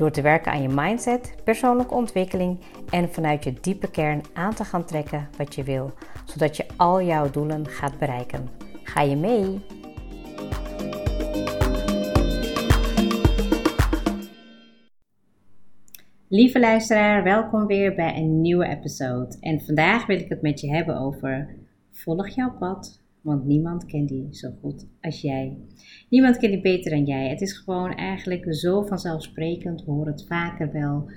Door te werken aan je mindset, persoonlijke ontwikkeling en vanuit je diepe kern aan te gaan trekken wat je wil, zodat je al jouw doelen gaat bereiken. Ga je mee? Lieve luisteraar, welkom weer bij een nieuwe episode. En vandaag wil ik het met je hebben over volg jouw pad, want niemand kent die zo goed als jij. Niemand kent die beter dan jij. Het is gewoon eigenlijk zo vanzelfsprekend. We horen het vaker wel.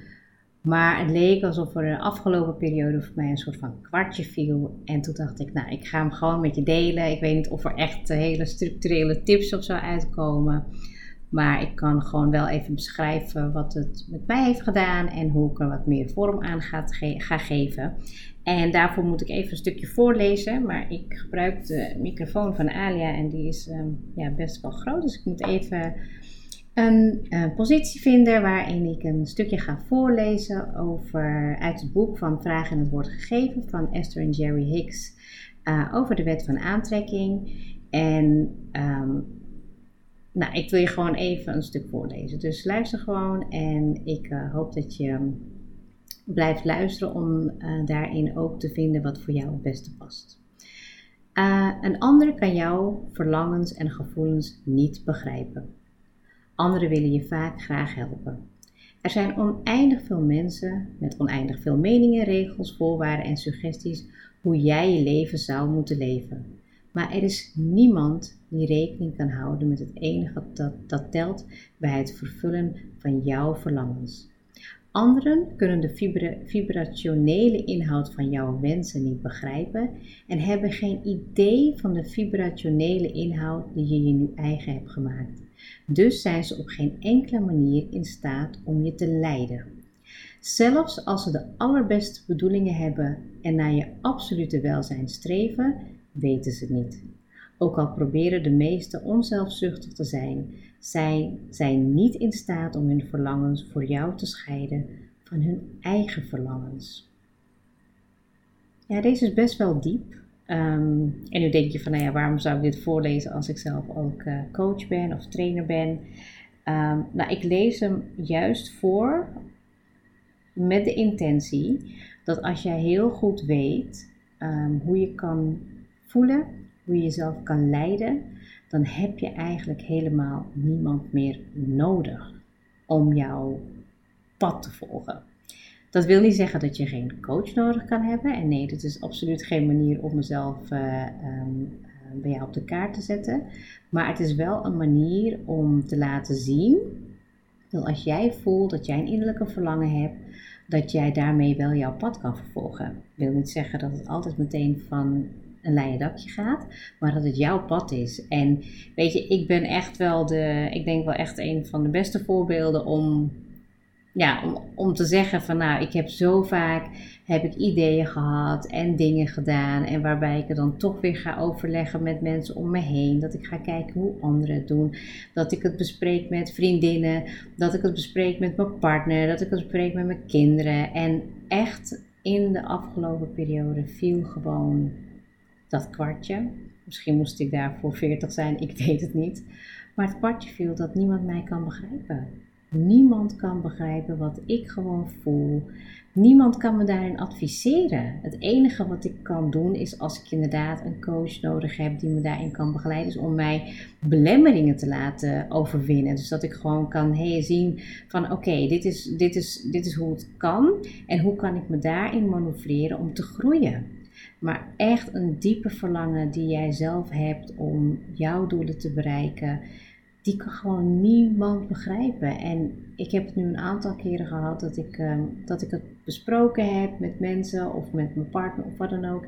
Maar het leek alsof er de afgelopen periode voor mij een soort van kwartje viel. En toen dacht ik, nou, ik ga hem gewoon met je delen. Ik weet niet of er echt hele structurele tips of zo uitkomen. Maar ik kan gewoon wel even beschrijven wat het met mij heeft gedaan en hoe ik er wat meer vorm aan ga, geven. En daarvoor moet ik even een stukje voorlezen, maar ik gebruik de microfoon van Alia en die is um, ja, best wel groot. Dus ik moet even een, een, positie vinden waarin ik een stukje ga voorlezen over, uit het boek van Vraag en het Woord Gegeven van Esther en Jerry Hicks uh, over de wet van aantrekking. En um, nou, ik wil je gewoon even een stuk voorlezen. Dus luister gewoon en ik uh, hoop dat je blijft luisteren om uh, daarin ook te vinden wat voor jou het beste past. Uh, een ander kan jouw verlangens en gevoelens niet begrijpen. Anderen willen je vaak graag helpen. Er zijn oneindig veel mensen met oneindig veel meningen, regels, voorwaarden en suggesties hoe jij je leven zou moeten leven. Maar er is niemand die rekening kan houden met het enige dat, dat telt bij het vervullen van jouw verlangens. Anderen kunnen de vibrationele inhoud van jouw wensen niet begrijpen en hebben geen idee van de vibrationele inhoud die je je nu eigen hebt gemaakt. Dus zijn ze op geen enkele manier in staat om je te leiden. Zelfs als ze de allerbeste bedoelingen hebben en naar je absolute welzijn streven, weten ze het niet. Ook al proberen de meesten onzelfzuchtig te zijn, zij zijn niet in staat om hun verlangens voor jou te scheiden van hun eigen verlangens. Ja, deze is best wel diep. Ehm, en nu denk je van, nou ja, waarom zou ik dit voorlezen als ik zelf ook uh, coach ben of trainer ben? Um, nou, ik lees hem juist voor met de intentie dat als jij heel goed weet um, hoe je kan voelen, hoe je jezelf kan leiden, dan heb je eigenlijk helemaal niemand meer nodig om jouw pad te volgen. Dat wil niet zeggen dat je geen coach nodig kan hebben. En nee, dit is absoluut geen manier om mezelf uh, um, bij jou op de kaart te zetten. Maar het is wel een manier om te laten zien dat als jij voelt dat jij een innerlijke verlangen hebt, dat jij daarmee wel jouw pad kan vervolgen. Dat wil niet zeggen dat het altijd meteen van een leien dakje gaat, maar dat het jouw pad is. En weet je, ik ben echt wel de, ik denk wel echt een van de beste voorbeelden om, ja, om, om te zeggen van nou, ik heb zo vaak, heb ik ideeën gehad en dingen gedaan en waarbij ik er dan toch weer ga overleggen met mensen om me heen, dat ik ga kijken hoe anderen het doen, dat ik het bespreek met vriendinnen, dat ik het bespreek met mijn partner, dat ik het bespreek met mijn kinderen en echt in de afgelopen periode viel gewoon dat kwartje. Misschien moest ik daarvoor 40 zijn, ik weet het niet. Maar het kwartje viel dat niemand mij kan begrijpen. Niemand kan begrijpen wat ik gewoon voel. Niemand kan me daarin adviseren. Het enige wat ik kan doen is als ik inderdaad een coach nodig heb die me daarin kan begeleiden, is om mij belemmeringen te laten overwinnen. Dus dat ik gewoon kan hey, zien van oké, dit, is, dit, is, dit is hoe het kan en hoe kan ik me daarin manoeuvreren om te groeien maar echt een diepe verlangen die jij zelf hebt om jouw doelen te bereiken, die kan gewoon niemand begrijpen. En ik heb het nu een aantal keren gehad dat ik, ehm, dat ik het besproken heb met mensen of met mijn partner of wat dan ook.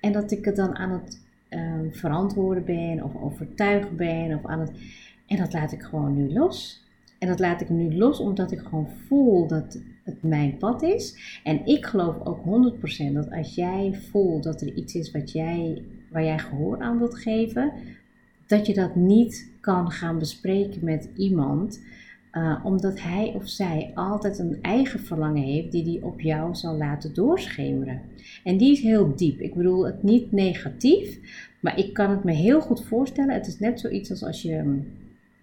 En dat ik het dan aan het um, verantwoorden ben of overtuigen ben of aan het. En dat laat ik gewoon nu los. En dat laat ik nu los omdat ik gewoon voel dat het mijn pad is. En ik geloof ook 100% dat als jij voelt dat er iets is wat jij, waar jij gehoor aan wilt geven, dat je dat niet kan gaan bespreken met iemand. Uh, omdat hij of zij altijd een eigen verlangen heeft die die op jou zal laten doorschemeren. En die is heel diep. Ik bedoel het niet negatief, maar ik kan het me heel goed voorstellen. Het is net zoiets als als je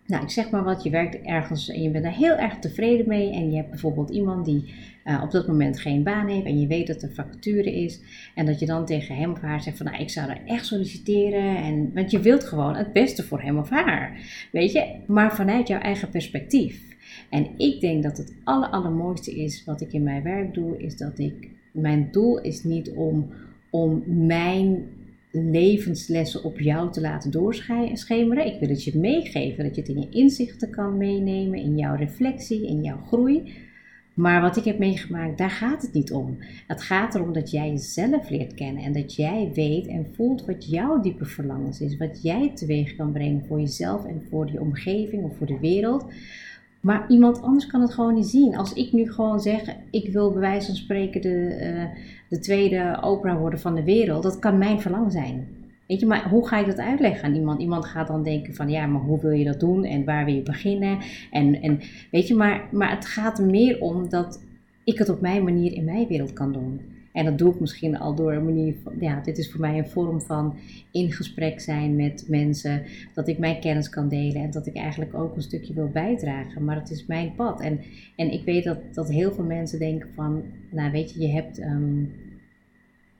nou, ik zeg maar wat, je werkt ergens en je bent daar heel erg tevreden mee. En je hebt bijvoorbeeld iemand die uh, op dat moment geen baan heeft en je weet dat er vacature is. En dat je dan tegen hem of haar zegt van, nou, ik zou er echt solliciteren. En, want je wilt gewoon het beste voor hem of haar, weet je. Maar vanuit jouw eigen perspectief. En ik denk dat het aller, allermooiste is wat ik in mijn werk doe, is dat ik, mijn doel is niet om, om mijn levenslessen op jou te laten doorschemeren. Ik wil het je meegeven, dat je het in je inzichten kan meenemen, in jouw reflectie, in jouw groei. Maar wat ik heb meegemaakt, daar gaat het niet om. Het gaat erom dat jij jezelf leert kennen en dat jij weet en voelt wat jouw diepe verlangens is. Wat jij teweeg kan brengen voor jezelf en voor die omgeving of voor de wereld. Maar iemand anders kan het gewoon niet zien. Als ik nu gewoon zeg, ik wil bij wijze van spreken de, uh, de tweede opera worden van de wereld, dat kan mijn verlangen zijn. Weet je, maar hoe ga ik dat uitleggen aan iemand? Iemand gaat dan denken van, ja, maar hoe wil je dat doen en waar wil je beginnen? En, en weet je, maar, maar het gaat er meer om dat ik het op mijn manier in mijn wereld kan doen. En dat doe ik misschien al door een manier van, ja, dit is voor mij een vorm van in gesprek zijn met mensen. Dat ik mijn kennis kan delen en dat ik eigenlijk ook een stukje wil bijdragen. Maar het is mijn pad. En, en ik weet dat, dat heel veel mensen denken van, nou weet je, je hebt... Ehm,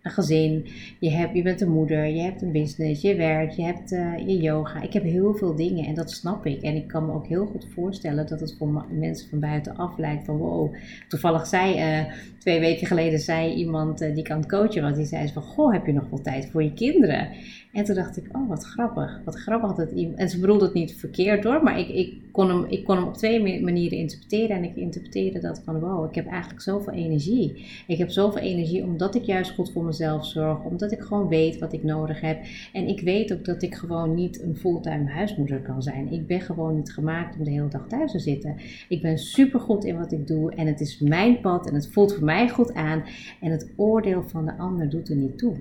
een gezin, je, hebt, je bent een moeder, je hebt een business, je werkt, je hebt uh, je yoga. Ik heb heel veel dingen en dat snap ik. En ik kan me ook heel goed voorstellen dat het voor mensen van buitenaf lijkt van wow. Toevallig zei uh, twee weken geleden zei iemand uh, die ik aan het coachen was, die zei van goh, heb je nog wel tijd voor je kinderen? En toen dacht ik, oh wat grappig, wat grappig dat iemand... En ze bedoelde het niet verkeerd hoor, maar ik, ik, kon hem, ik kon hem op twee manieren interpreteren. En ik interpreteerde dat van wow, ik heb eigenlijk zoveel energie. Ik heb zoveel energie omdat ik juist goed voor mezelf zorg, omdat ik gewoon weet wat ik nodig heb. En ik weet ook dat ik gewoon niet een fulltime huismoeder kan zijn. Ik ben gewoon niet gemaakt om de hele dag thuis te zitten. Ik ben super goed in wat ik doe en het is mijn pad en het voelt voor mij goed aan. En het oordeel van de ander doet er niet toe.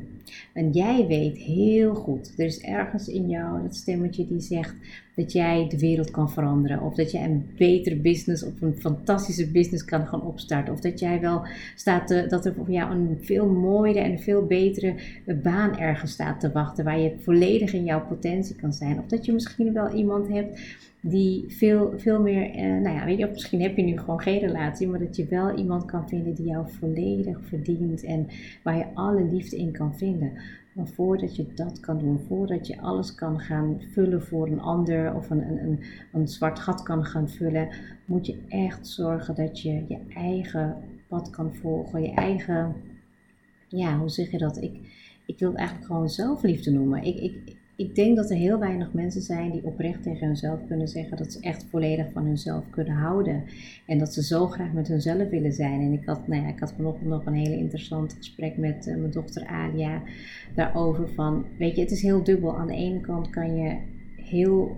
En jij weet heel goed, er is ergens in jou dat stemmetje die zegt dat jij de wereld kan veranderen. Of dat jij een betere business of een fantastische business kan gaan opstarten. Of dat jij wel staat, te, dat er voor jou een veel mooiere en veel betere baan ergens staat te wachten. Waar je volledig in jouw potentie kan zijn. Of dat je misschien wel iemand hebt die veel, veel meer, eh, nou ja, weet je, misschien heb je nu gewoon geen relatie, maar dat je wel iemand kan vinden die jou volledig verdient en waar je alle liefde in kan vinden. Maar voordat je dat kan doen, voordat je alles kan gaan vullen voor een ander of een, een, een, een zwart gat kan gaan vullen, moet je echt zorgen dat je je eigen pad kan volgen, je eigen, ja, hoe zeg je dat? Ik, ik wil het eigenlijk gewoon zelfliefde noemen. Ik, ik, ik denk dat er heel weinig mensen zijn die oprecht tegen hunzelf kunnen zeggen dat ze echt volledig van hunzelf kunnen houden. En dat ze zo graag met hunzelf willen zijn. En ik had, nou ja, ik had vanochtend nog een hele interessant gesprek met uh, mijn dochter Alia daarover. Van, weet je, het is heel dubbel. Aan de ene kant kan je heel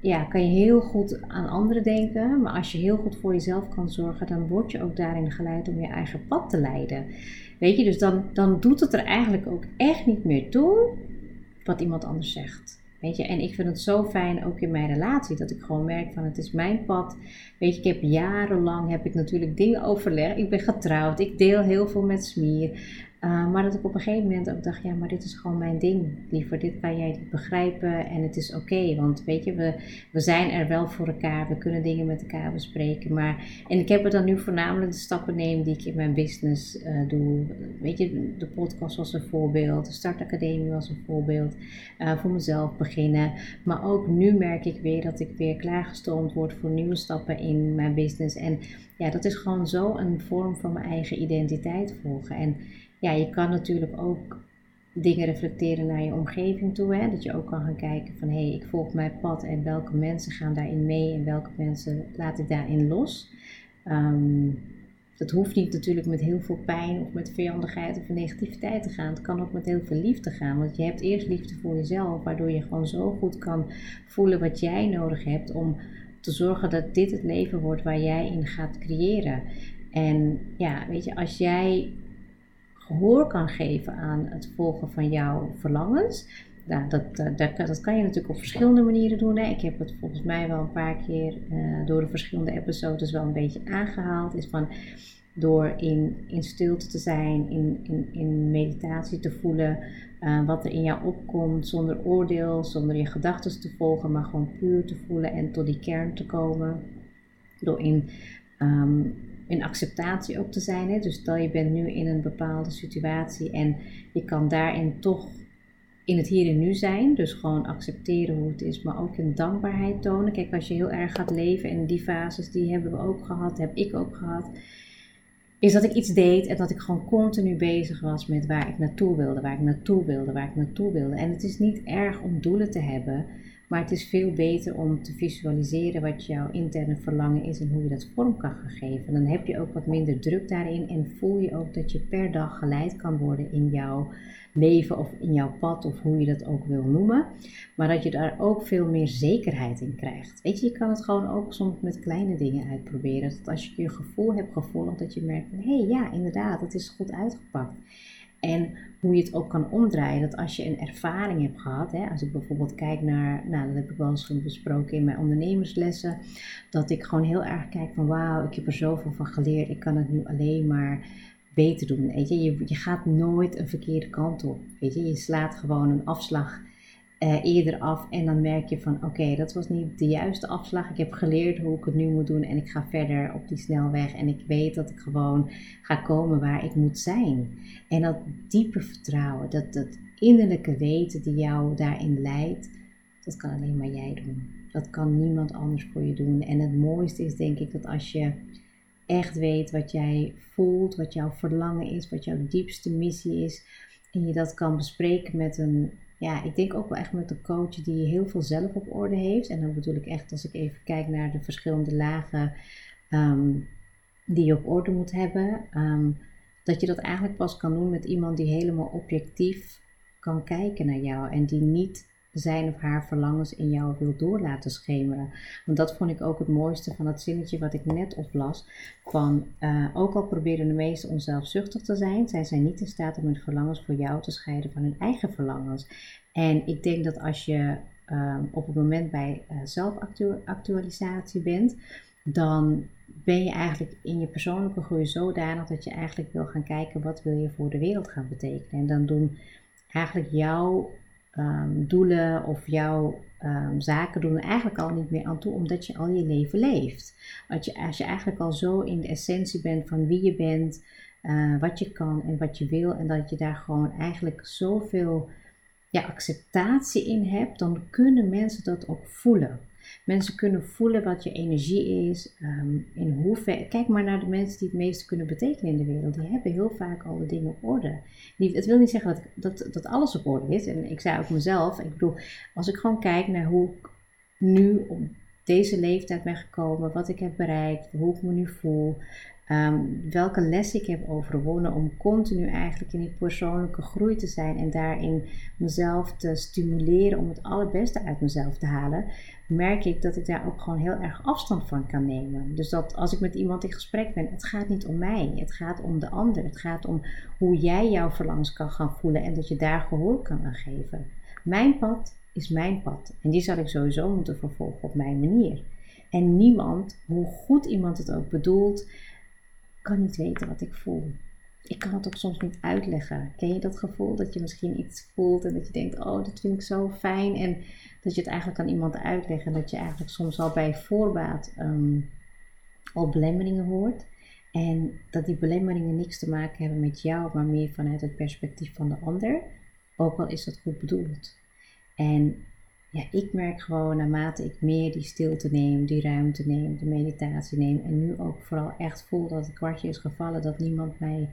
ja, kan je heel goed aan anderen denken. Maar als je heel goed voor jezelf kan zorgen, dan word je ook daarin geleid om je eigen pad te leiden. Weet je, dus dan, dan doet het er eigenlijk ook echt niet meer toe wat iemand anders zegt. Weet je, en ik vind het zo fijn ook in mijn relatie dat ik gewoon merk van het is mijn pad. Weet je, ik heb jarenlang heb ik natuurlijk dingen overlegd. Ik ben getrouwd, ik deel heel veel met Smier. Uh, maar dat ik op een gegeven moment ook dacht, ja, maar dit is gewoon mijn ding. Liever, dit kan jij begrijpen en het is oké. want weet je, we, we zijn er wel voor elkaar. We kunnen dingen met elkaar bespreken. Maar, en ik heb er dan nu voornamelijk de stappen nemen die ik in mijn business uh, doe. Weet je, de podcast was een voorbeeld. De startacademie was een voorbeeld. Uh, voor mezelf beginnen. Maar ook nu merk ik weer dat ik weer klaargestoomd word voor nieuwe stappen in mijn business. En ja, dat is gewoon zo een vorm van mijn eigen identiteit volgen. En ja, je kan natuurlijk ook dingen reflecteren naar je omgeving toe. Hè? Dat je ook kan gaan kijken van hé, hey, ik volg mijn pad en welke mensen gaan daarin mee en welke mensen laat ik daarin los. Um, dat hoeft niet natuurlijk met heel veel pijn of met vijandigheid of negativiteit te gaan. Het kan ook met heel veel liefde gaan. Want je hebt eerst liefde voor jezelf, waardoor je gewoon zo goed kan voelen wat jij nodig hebt om te zorgen dat dit het leven wordt waar jij in gaat creëren. En ja, weet je, als jij gehoor kan geven aan het volgen van jouw verlangens, nou, dat, dat, dat, kan je natuurlijk op verschillende manieren doen. Hè. Ik heb het volgens mij wel een paar keer uh, door de verschillende episodes wel een beetje aangehaald. Is van door in, in stilte te zijn, in, in, meditatie te voelen uh, wat er in jou opkomt, zonder oordeel, zonder je gedachten te volgen, maar gewoon puur te voelen en tot die kern te komen. Door in, um, in acceptatie ook te zijn. Hè? Dus stel je bent nu in een bepaalde situatie en je kan daarin toch in het hier en nu zijn. Dus gewoon accepteren hoe het is, maar ook in dankbaarheid tonen. Kijk, als je heel erg gaat leven en die fases, die hebben we ook gehad, heb ik ook gehad. Is dat ik iets deed en dat ik gewoon continu bezig was met waar ik naartoe wilde, waar ik naartoe wilde, waar ik naartoe wilde. En het is niet erg om doelen te hebben, maar het is veel beter om te visualiseren wat jouw interne verlangen is en hoe je dat vorm kan geven. Dan heb je ook wat minder druk daarin en voel je ook dat je per dag geleid kan worden in jouw leven of in jouw pad of hoe je dat ook wil noemen. Maar dat je daar ook veel meer zekerheid in krijgt. Weet je, je kan het gewoon ook soms met kleine dingen uitproberen. Dat als je je gevoel hebt gevolgd, dat je merkt hé hey, ja, inderdaad, het is goed uitgepakt. En hoe je het ook kan omdraaien. Dat als je een ervaring hebt gehad, hè, als ik bijvoorbeeld kijk naar, nou dat heb ik wel eens besproken in mijn ondernemerslessen, dat ik gewoon heel erg kijk van wauw, ik heb er zoveel van geleerd, ik kan het nu alleen maar beter doen. Weet je? je, je gaat nooit een verkeerde kant op. Weet je? je slaat gewoon een afslag uh, eerder af en dan merk je van oké, dat was niet de juiste afslag. Ik heb geleerd hoe ik het nu moet doen en ik ga verder op die snelweg en ik weet dat ik gewoon ga komen waar ik moet zijn. En dat diepe vertrouwen, dat, dat innerlijke weten die jou daarin leidt, dat kan alleen maar jij doen. Dat kan niemand anders voor je doen. En het mooiste is denk ik dat als je echt weet wat jij voelt, wat jouw verlangen is, wat jouw diepste missie is. En je dat kan bespreken met een, ja, ik denk ook wel echt met een coach die heel veel zelf op orde heeft. En dan bedoel ik echt als ik even kijk naar de verschillende lagen ehm, die je op orde moet hebben. Ehm, dat je dat eigenlijk pas kan doen met iemand die helemaal objectief kan kijken naar jou en die niet zijn of haar verlangens in jou wil door laten schemeren. Want dat vond ik ook het mooiste van het zinnetje wat ik net oplas. Van, uh, ook al proberen de meesten onzelfzuchtig te zijn, zijn zij niet in staat om hun verlangens voor jou te scheiden van hun eigen verlangens. En ik denk dat als je uh, op het moment bij uh, zelfactualisatie bent, dan ben je eigenlijk in je persoonlijke groei zodanig dat je eigenlijk wil gaan kijken wat wil je voor de wereld gaan betekenen. En dan doen eigenlijk jouw um, doelen of jouw um, zaken doen eigenlijk al niet meer aan toe, omdat je al je leven leeft. Als je, als je eigenlijk al zo in de essentie bent van wie je bent, uh, wat je kan en wat je wil, en dat je daar gewoon eigenlijk zoveel ja, acceptatie in hebt, dan kunnen mensen dat ook voelen. Mensen kunnen voelen wat je energie is. Um, in. Kijk maar naar de mensen die het meeste kunnen betekenen in de wereld. Die hebben heel vaak al de dingen op orde. Die, het wil niet zeggen dat, dat, dat alles op orde is. En ik zei ook mezelf. Ik bedoel, als ik gewoon kijk naar hoe ik nu op deze leeftijd ben gekomen. Wat ik heb bereikt. Hoe ik me nu voel. Um, welke les ik heb overwonnen om continu eigenlijk in die persoonlijke groei te zijn en daarin mezelf te stimuleren om het allerbeste uit mezelf te halen, merk ik dat ik daar ook gewoon heel erg afstand van kan nemen. Dus dat als ik met iemand in gesprek ben, het gaat niet om mij, het gaat om de ander, het gaat om hoe jij jouw verlangens kan gaan voelen en dat je daar gehoor kan aan geven. Mijn pad is mijn pad en die zal ik sowieso moeten vervolgen op mijn manier. En niemand, hoe goed iemand het ook bedoelt, kan niet weten wat ik voel. Ik kan het ook soms niet uitleggen. Ken je dat gevoel dat je misschien iets voelt en dat je denkt: Oh, dat vind ik zo fijn. En dat je het eigenlijk aan iemand uitleggen. En dat je eigenlijk soms al bij voorbaat al belemmeringen hoort. En dat die belemmeringen niks te maken hebben met jou, maar meer vanuit het perspectief van de ander. Ook al is dat goed bedoeld. En ja, ik merk gewoon naarmate ik meer die stilte neem, die ruimte neem, de meditatie neem en nu ook vooral echt voel dat het kwartje is gevallen, dat niemand mij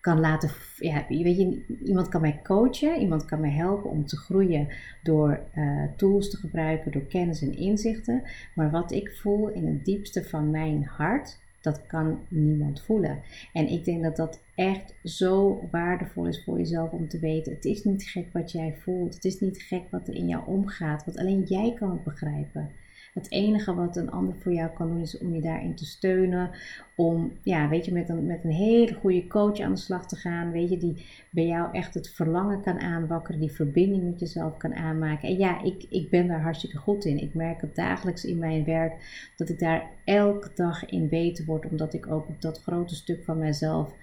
kan laten, ja, weet je, iemand kan mij coachen, iemand kan mij helpen om te groeien door uh, tools te gebruiken, door kennis en inzichten. Maar wat ik voel in het diepste van mijn hart, dat kan niemand voelen. En ik denk dat dat echt zo waardevol is voor jezelf om te weten. Het is niet gek wat jij voelt. Het is niet gek wat er in jou omgaat. Want alleen jij kan het begrijpen. Het enige wat een ander voor jou kan doen is om je daarin te steunen. Om, ja, weet je, met een, met een hele goede coach aan de slag te gaan. Weet je, die bij jou echt het verlangen kan aanwakkeren. Die verbinding met jezelf kan aanmaken. En ja, ik, ik ben daar hartstikke goed in. Ik merk het dagelijks in mijn werk dat ik daar elke dag in beter word. Omdat ik ook op dat grote stuk van mezelf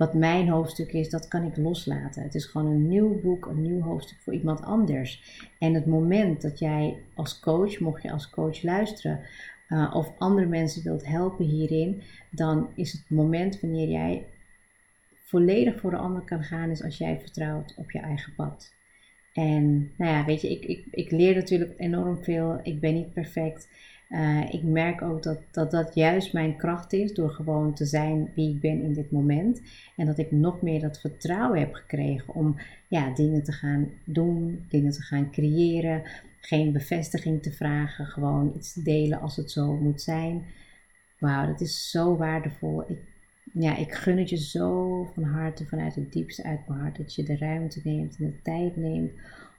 wat mijn hoofdstuk is, dat kan ik loslaten. Het is gewoon een nieuw boek, een nieuw hoofdstuk voor iemand anders. En het moment dat jij als coach, mocht je als coach luisteren, uh, of andere mensen wilt helpen hierin, dan is het moment wanneer jij volledig voor de ander kan gaan, is als jij vertrouwt op je eigen pad. En nou ja, weet je, ik, ik, ik leer natuurlijk enorm veel. Ik ben niet perfect. Uh, ik merk ook dat, dat dat juist mijn kracht is door gewoon te zijn wie ik ben in dit moment. En dat ik nog meer dat vertrouwen heb gekregen om ja, dingen te gaan doen, dingen te gaan creëren. Geen bevestiging te vragen, gewoon iets te delen als het zo moet zijn. Wauw, dat is zo waardevol. Ik, ja, ik gun het je zo van harte, vanuit het diepste uit mijn hart, dat je de ruimte neemt en de tijd neemt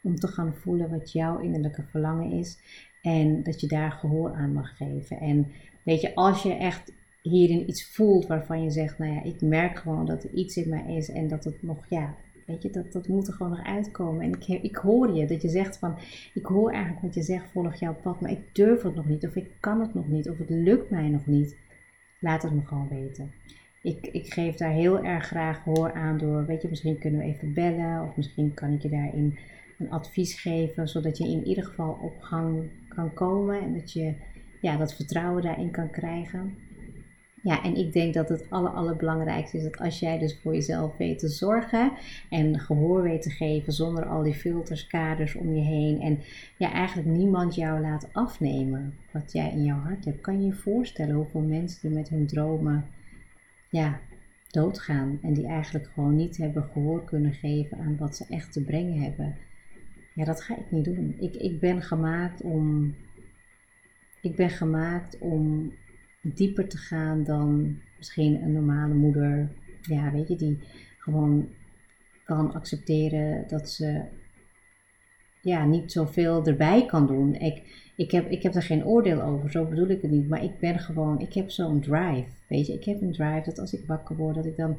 om te gaan voelen wat jouw innerlijke verlangen is. En dat je daar gehoor aan mag geven. En weet je, als je echt hierin iets voelt waarvan je zegt, nou ja, ik merk gewoon dat er iets in mij is en dat het nog, ja, weet je, dat, dat moet er gewoon nog uitkomen. En ik, ik hoor je, dat je zegt van, ik hoor eigenlijk wat je zegt, volg jouw pad, maar ik durf het nog niet, of ik kan het nog niet, of het lukt mij nog niet. Laat het me gewoon weten. Ik, ik geef daar heel erg graag gehoor aan door, weet je, misschien kunnen we even bellen, of misschien kan ik je daarin een advies geven, zodat je in ieder geval op gang kan komen en dat je ja, dat vertrouwen daarin kan krijgen. Ja, en ik denk dat het aller, allerbelangrijkste is dat als jij dus voor jezelf weet te zorgen en gehoor weet te geven zonder al die filters, kaders om je heen en ja, eigenlijk niemand jou laat afnemen wat jij in jouw hart hebt, kan je je voorstellen hoeveel mensen er met hun dromen ja, doodgaan en die eigenlijk gewoon niet hebben gehoor kunnen geven aan wat ze echt te brengen hebben. Ja, dat ga ik niet doen. Ik, ik ben gemaakt om. Ik ben gemaakt om dieper te gaan dan misschien een normale moeder. Ja, weet je, die gewoon kan accepteren dat ze ja, niet zoveel erbij kan doen. Ik, ik, heb, ik heb er geen oordeel over, zo bedoel ik het niet. Maar ik ben gewoon, ik heb zo'n drive. Weet je, ik heb een drive dat als ik wakker word, dat ik dan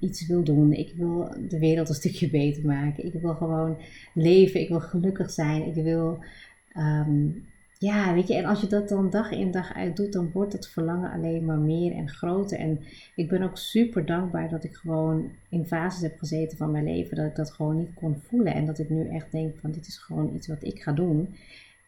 iets wil doen. Ik wil de wereld een stukje beter maken. Ik wil gewoon leven. Ik wil gelukkig zijn. Ik wil, ehm, ja, weet je, en als je dat dan dag in dag uit doet, dan wordt het verlangen alleen maar meer en groter. En ik ben ook super dankbaar dat ik gewoon in fases heb gezeten van mijn leven, dat ik dat gewoon niet kon voelen. En dat ik nu echt denk van, dit is gewoon iets wat ik ga doen.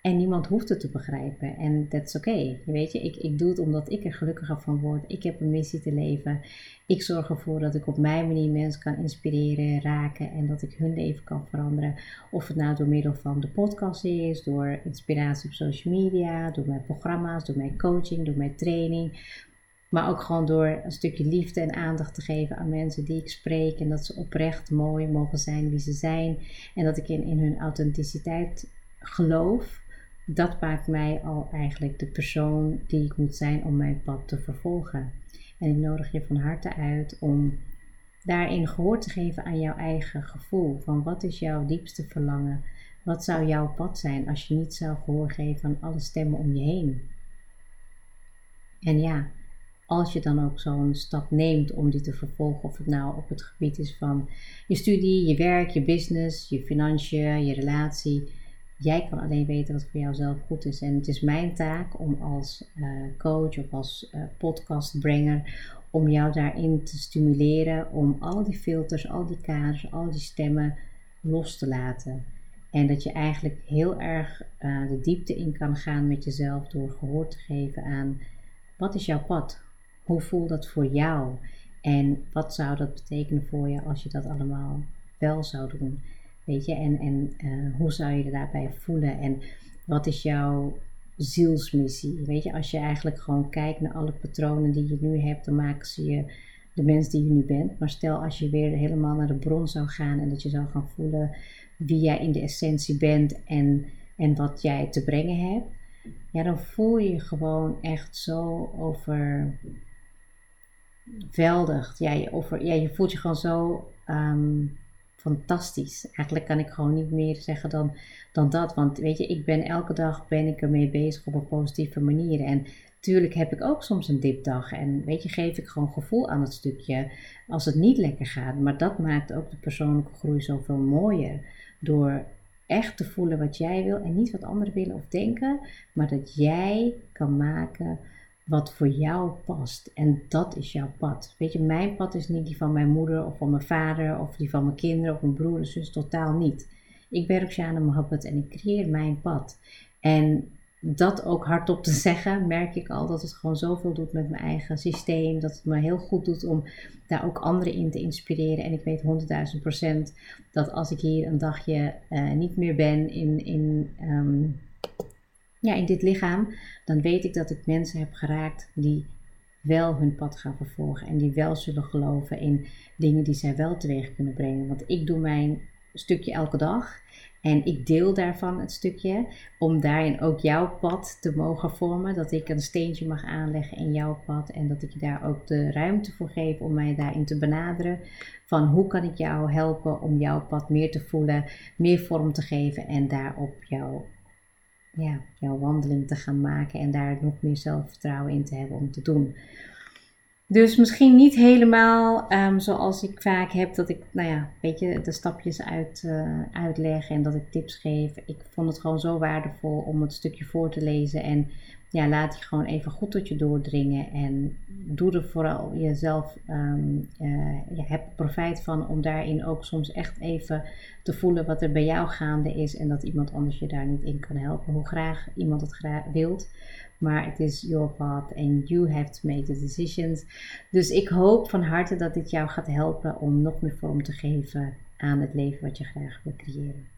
En niemand hoeft het te begrijpen. En is oké. Okay. Weet je, ik, ik doe het omdat ik er gelukkiger van word. Ik heb een missie te leven. Ik zorg ervoor dat ik op mijn manier mensen kan inspireren, raken en dat ik hun leven kan veranderen. Of het nou door middel van de podcast is, door inspiratie op social media, door mijn programma's, door mijn coaching, door mijn training. Maar ook gewoon door een stukje liefde en aandacht te geven aan mensen die ik spreek. En dat ze oprecht mooi mogen zijn wie ze zijn. En dat ik in, in hun authenticiteit geloof dat maakt mij al eigenlijk de persoon die ik moet zijn om mijn pad te vervolgen. En ik nodig je van harte uit om daarin gehoor te geven aan jouw eigen gevoel. Van wat is jouw diepste verlangen? Wat zou jouw pad zijn als je niet zou gehoor geven aan alle stemmen om je heen? En ja, als je dan ook zo'n stap neemt om die te vervolgen, of het nou op het gebied is van je studie, je werk, je business, je financiën, je relatie, Jij kan alleen weten wat voor jou zelf goed is. En het is mijn taak om als uh, coach of als uh, podcastbrenger om jou daarin te stimuleren om al die filters, al die kaders, al die stemmen los te laten. En dat je eigenlijk heel erg uh, de diepte in kan gaan met jezelf door gehoor te geven aan wat is jouw pad? Hoe voelt dat voor jou? En wat zou dat betekenen voor je als je dat allemaal wel zou doen? Weet je, en, en uh, hoe zou je je daarbij voelen? En wat is jouw zielsmissie? Weet je, als je eigenlijk gewoon kijkt naar alle patronen die je nu hebt, dan maken ze je de mens die je nu bent. Maar stel als je weer helemaal naar de bron zou gaan en dat je zou gaan voelen wie jij in de essentie bent en, en wat jij te brengen hebt. Ja, dan voel je je gewoon echt zo overweldigd. Ja, je, over, ja, je voelt je gewoon zo um, fantastisch. Eigenlijk kan ik gewoon niet meer zeggen dan, dan dat. Want weet je, ik ben elke dag ben ik ermee bezig op een positieve manier. En tuurlijk heb ik ook soms een dipdag. En weet je, geef ik gewoon gevoel aan het stukje als het niet lekker gaat. Maar dat maakt ook de persoonlijke groei zoveel mooier. Door echt te voelen wat jij wil en niet wat anderen willen of denken. Maar dat jij kan maken wat voor jou past. En dat is jouw pad. Weet je, mijn pad is niet die van mijn moeder of van mijn vader of die van mijn kinderen of mijn broer en zus, totaal niet. Ik ben Roxana Mohabbat en ik creëer mijn pad. En dat ook hardop te zeggen, merk ik al dat het gewoon zoveel doet met mijn eigen systeem. Dat het me heel goed doet om daar ook anderen in te inspireren. En ik weet 100.000 procent dat als ik hier een dagje uh, niet meer ben in, in um, ja, in dit lichaam, dan weet ik dat ik mensen heb geraakt die wel hun pad gaan vervolgen en die wel zullen geloven in dingen die zij wel teweeg kunnen brengen. Want ik doe mijn stukje elke dag en ik deel daarvan het stukje om daarin ook jouw pad te mogen vormen. Dat ik een steentje mag aanleggen in jouw pad en dat ik je daar ook de ruimte voor geef om mij daarin te benaderen. Van hoe kan ik jou helpen om jouw pad meer te voelen, meer vorm te geven en daarop jouw ja, jouw wandeling te gaan maken en daar nog meer zelfvertrouwen in te hebben om te doen. Dus misschien niet helemaal um, zoals ik vaak heb, dat ik, nou ja, weet je, de stapjes uit, uh, uitleg en dat ik tips geef. Ik vond het gewoon zo waardevol om het stukje voor te lezen en ja, laat je gewoon even goed tot je doordringen en doe er vooral jezelf, uh, je hebt profijt van om daarin ook soms echt even te voelen wat er bij jou gaande is en dat iemand anders je daar niet in kan helpen, hoe graag iemand het graag wilt. Maar het is your path and you have to make the decisions. Dus ik hoop van harte dat dit jou gaat helpen om nog meer vorm te geven aan het leven wat je graag wil creëren.